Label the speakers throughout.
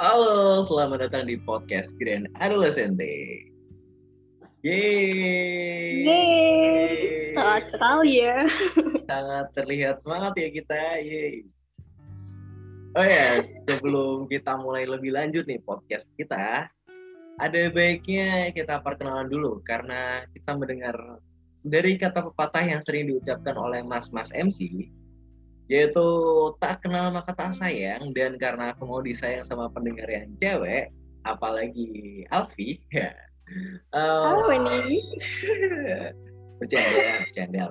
Speaker 1: Halo, selamat datang di podcast Grand Adolescente. Yeay.
Speaker 2: Yeay. Sangat sekali ya.
Speaker 1: Sangat terlihat semangat ya kita. Yeay. Oh ya, yes. sebelum kita mulai lebih lanjut nih podcast kita, ada baiknya kita perkenalan dulu karena kita mendengar dari kata pepatah yang sering diucapkan oleh mas-mas MC yaitu tak kenal maka tak sayang dan karena aku mau disayang sama pendengar yang cewek apalagi Alfi ya.
Speaker 2: Um, apa nih
Speaker 1: bercanda bercanda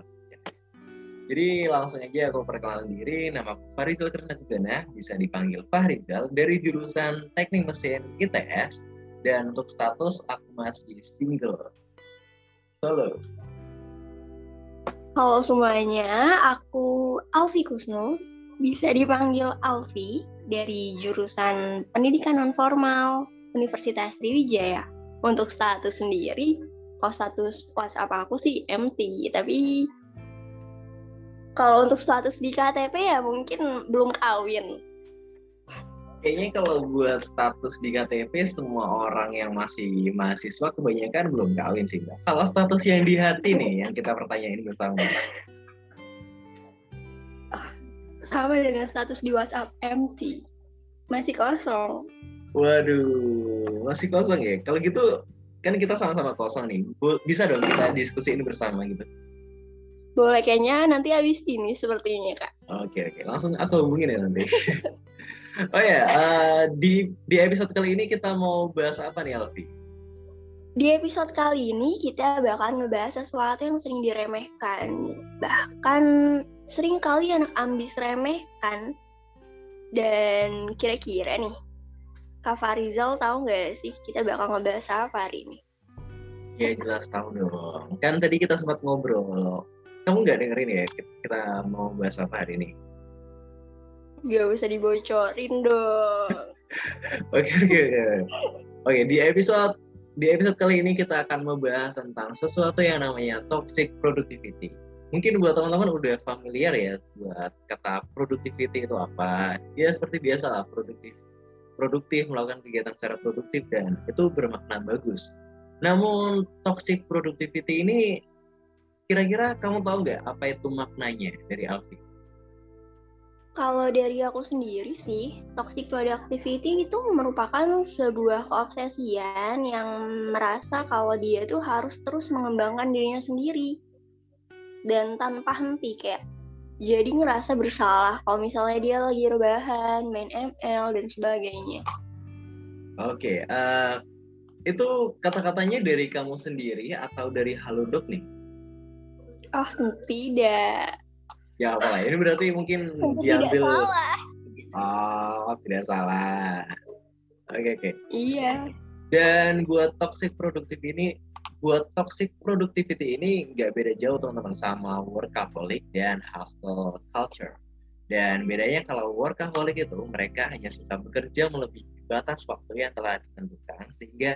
Speaker 1: jadi langsung aja aku perkenalan diri. Nama aku Farizal Kernakusana bisa dipanggil Fahrizal dari jurusan Teknik Mesin ITS dan untuk status aku masih single solo
Speaker 2: Halo semuanya, aku Alfi Kusno, bisa dipanggil Alfi dari jurusan Pendidikan Nonformal Universitas Sriwijaya. Untuk status sendiri, kalau status WhatsApp aku sih MT, tapi kalau untuk status di KTP ya mungkin belum kawin
Speaker 1: kayaknya kalau buat status di KTP semua orang yang masih mahasiswa kebanyakan belum kawin sih mbak. Kalau status yang di hati nih yang kita pertanyain bersama.
Speaker 2: Sama dengan status di WhatsApp empty, masih kosong.
Speaker 1: Waduh, masih kosong ya. Kalau gitu kan kita sama-sama kosong nih. Bisa dong kita diskusi ini bersama gitu.
Speaker 2: Boleh kayaknya nanti habis ini sepertinya kak.
Speaker 1: Oke oke, langsung aku hubungin ya nanti. oh ya, uh, di di episode kali ini kita mau bahas apa nih Alfi?
Speaker 2: Di episode kali ini kita bakal ngebahas sesuatu yang sering diremehkan. Bahkan sering kali anak ambis remehkan. Dan kira-kira nih, Kak Farizal tahu nggak sih kita bakal ngebahas apa hari ini?
Speaker 1: Ya jelas tahu dong. Kan tadi kita sempat ngobrol. Kamu nggak dengerin ya kita mau bahas apa hari ini?
Speaker 2: Gak bisa dibocorin dong.
Speaker 1: Oke oke oke. Di episode di episode kali ini kita akan membahas tentang sesuatu yang namanya toxic productivity. Mungkin buat teman-teman udah familiar ya buat kata productivity itu apa. Ya seperti biasa lah produktif. Produktif melakukan kegiatan secara produktif dan itu bermakna bagus. Namun toxic productivity ini kira-kira kamu tahu nggak apa itu maknanya dari Alfi?
Speaker 2: Kalau dari aku sendiri sih, toxic productivity itu merupakan sebuah keobsesian yang merasa kalau dia itu harus terus mengembangkan dirinya sendiri. Dan tanpa henti kayak jadi ngerasa bersalah kalau misalnya dia lagi rebahan, main ML dan sebagainya.
Speaker 1: Oke, okay, uh, eh, itu kata-katanya dari kamu sendiri atau dari Halodoc nih?
Speaker 2: Oh, tidak
Speaker 1: ya apalah ini berarti mungkin
Speaker 2: Tentu diambil tidak salah.
Speaker 1: oh tidak salah. Oke okay, oke. Okay.
Speaker 2: iya.
Speaker 1: Dan buat toxic productive ini buat toxic productivity ini nggak beda jauh teman-teman sama workaholic dan hustle culture. Dan bedanya kalau workaholic itu mereka hanya suka bekerja melebihi batas waktu yang telah ditentukan sehingga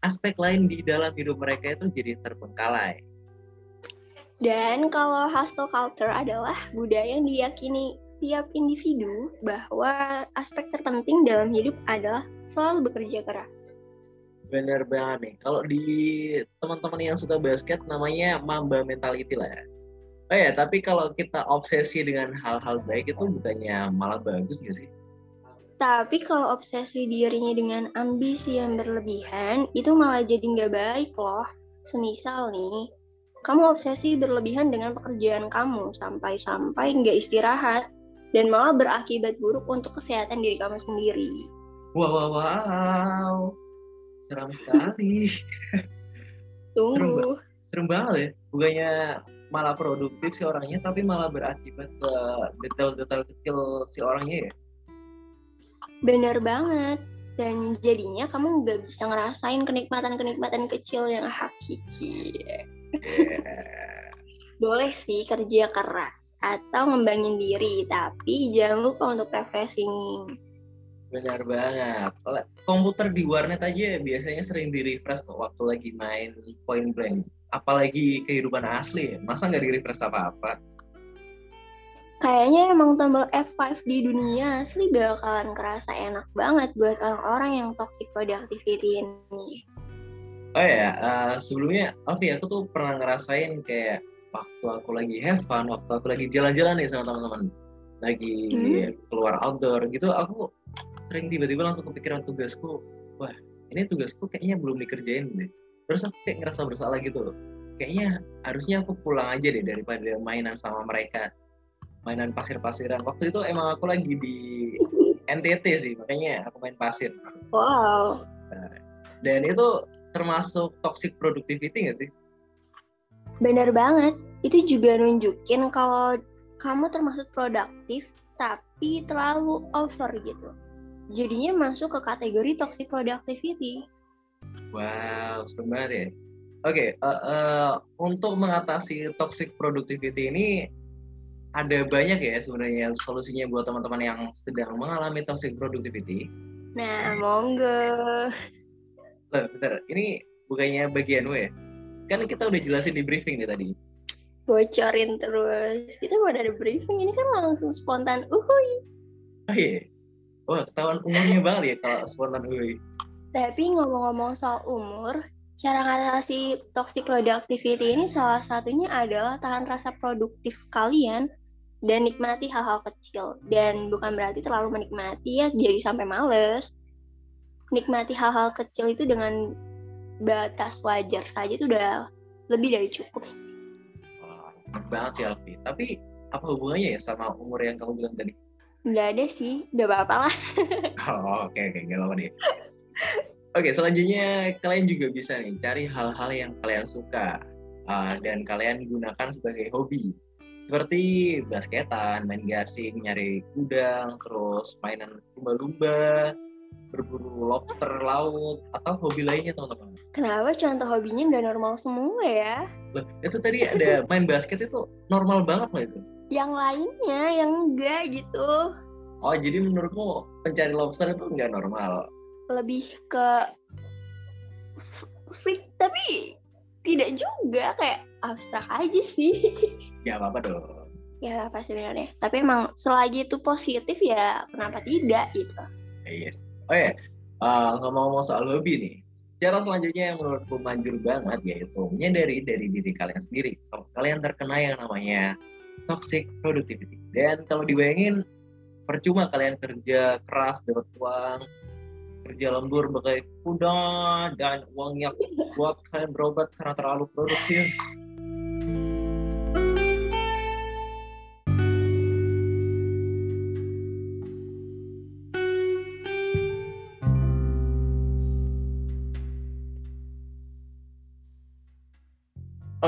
Speaker 1: aspek lain di dalam hidup mereka itu jadi terbengkalai
Speaker 2: dan kalau hustle culture adalah budaya yang diyakini tiap individu bahwa aspek terpenting dalam hidup adalah selalu bekerja keras.
Speaker 1: Bener banget nih. Kalau di teman-teman yang suka basket namanya mamba mentality lah ya. Oh ya, tapi kalau kita obsesi dengan hal-hal baik itu bukannya malah bagus gak sih?
Speaker 2: Tapi kalau obsesi dirinya dengan ambisi yang berlebihan, itu malah jadi nggak baik loh. Semisal nih, kamu obsesi berlebihan dengan pekerjaan kamu sampai-sampai nggak istirahat dan malah berakibat buruk untuk kesehatan diri kamu sendiri.
Speaker 1: Wow, wow, wow. Seram sekali.
Speaker 2: Tunggu.
Speaker 1: Serem, serem banget ya. Bukannya malah produktif si orangnya, tapi malah berakibat ke detail-detail kecil si orangnya ya?
Speaker 2: Bener banget. Dan jadinya kamu nggak bisa ngerasain kenikmatan-kenikmatan kecil yang hakiki. Boleh sih kerja keras atau ngembangin diri, tapi jangan lupa untuk refreshing.
Speaker 1: Benar banget. Komputer di warnet aja biasanya sering di refresh kok waktu lagi main point blank. Apalagi kehidupan asli ya. Masa nggak di refresh apa-apa?
Speaker 2: kayaknya emang tombol F5 di dunia asli bakalan kerasa enak banget buat orang-orang yang toxic productivity ini.
Speaker 1: Oh ya, uh, sebelumnya oke okay, aku tuh pernah ngerasain kayak waktu aku lagi have fun, waktu aku lagi jalan-jalan nih sama teman-teman, lagi hmm? keluar outdoor gitu, aku sering tiba-tiba langsung kepikiran tugasku, wah ini tugasku kayaknya belum dikerjain deh. Terus aku kayak ngerasa bersalah gitu, kayaknya harusnya aku pulang aja deh daripada mainan sama mereka mainan pasir-pasiran. Waktu itu emang aku lagi di NTT sih, makanya aku main pasir.
Speaker 2: Wow.
Speaker 1: Nah, dan itu termasuk toxic productivity nggak sih?
Speaker 2: Bener banget. Itu juga nunjukin kalau kamu termasuk produktif, tapi terlalu over gitu. Jadinya masuk ke kategori toxic productivity.
Speaker 1: Wow, serem banget ya. Oke, okay, uh, uh, eh, untuk mengatasi toxic productivity ini ada banyak ya sebenarnya solusinya buat teman-teman yang sedang mengalami toxic productivity.
Speaker 2: Nah, monggo.
Speaker 1: Loh, bentar. Ini bukannya bagian W ya? Kan kita udah jelasin di briefing nih tadi.
Speaker 2: Bocorin terus. Kita mau ada briefing, ini kan langsung spontan uhui.
Speaker 1: Oh iya? Wah, ketahuan umurnya banget ya kalau spontan uhui.
Speaker 2: Tapi ngomong-ngomong soal umur, cara ngatasi toxic productivity ini salah satunya adalah tahan rasa produktif kalian dan nikmati hal-hal kecil dan bukan berarti terlalu menikmati ya jadi sampai males nikmati hal-hal kecil itu dengan batas wajar saja itu udah lebih dari cukup sih.
Speaker 1: Wah, banget sih Alfi. Tapi apa hubungannya ya sama umur yang kamu bilang tadi?
Speaker 2: Nggak ada sih, gak apa-apa lah.
Speaker 1: oh, oke, okay, oke, okay. gak apa-apa deh. Oke, selanjutnya kalian juga bisa nih cari hal-hal yang kalian suka uh, dan kalian gunakan sebagai hobi seperti basketan, main gasing, nyari udang, terus mainan lumba-lumba, berburu lobster laut, atau hobi lainnya teman-teman.
Speaker 2: Kenapa contoh hobinya nggak normal semua ya?
Speaker 1: Loh, itu tadi ada main basket itu normal banget loh itu.
Speaker 2: Yang lainnya yang enggak gitu.
Speaker 1: Oh, jadi menurutmu mencari lobster itu nggak normal?
Speaker 2: Lebih ke freak, tapi tidak juga kayak abstrak aja sih.
Speaker 1: Ya apa-apa dong.
Speaker 2: Ya apa sebenarnya. Tapi emang selagi itu positif ya kenapa tidak gitu.
Speaker 1: Yes. Oh ya, uh, ngomong-ngomong soal hobi nih. Cara selanjutnya yang menurutku manjur banget yaitu menyadari dari diri kalian sendiri. Kalau kalian terkena yang namanya toxic productivity. Dan kalau dibayangin percuma kalian kerja keras dapat uang, kerja lembur bagai kuda dan uangnya buat kalian berobat karena terlalu produktif.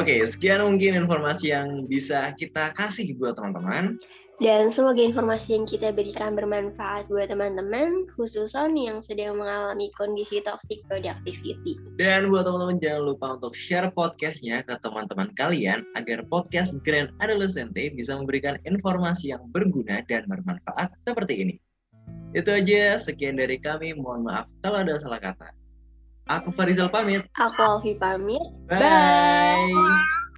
Speaker 1: Oke, sekian mungkin informasi yang bisa kita kasih buat teman-teman.
Speaker 2: Dan semoga informasi yang kita berikan bermanfaat buat teman-teman, khususnya yang sedang mengalami kondisi toxic productivity.
Speaker 1: Dan buat teman-teman jangan lupa untuk share podcastnya ke teman-teman kalian agar podcast Grand Adolescente bisa memberikan informasi yang berguna dan bermanfaat seperti ini. Itu aja, sekian dari kami. Mohon maaf kalau ada salah kata. Aku Farizal pamit.
Speaker 2: Aku Alfi pamit.
Speaker 1: Bye. Bye.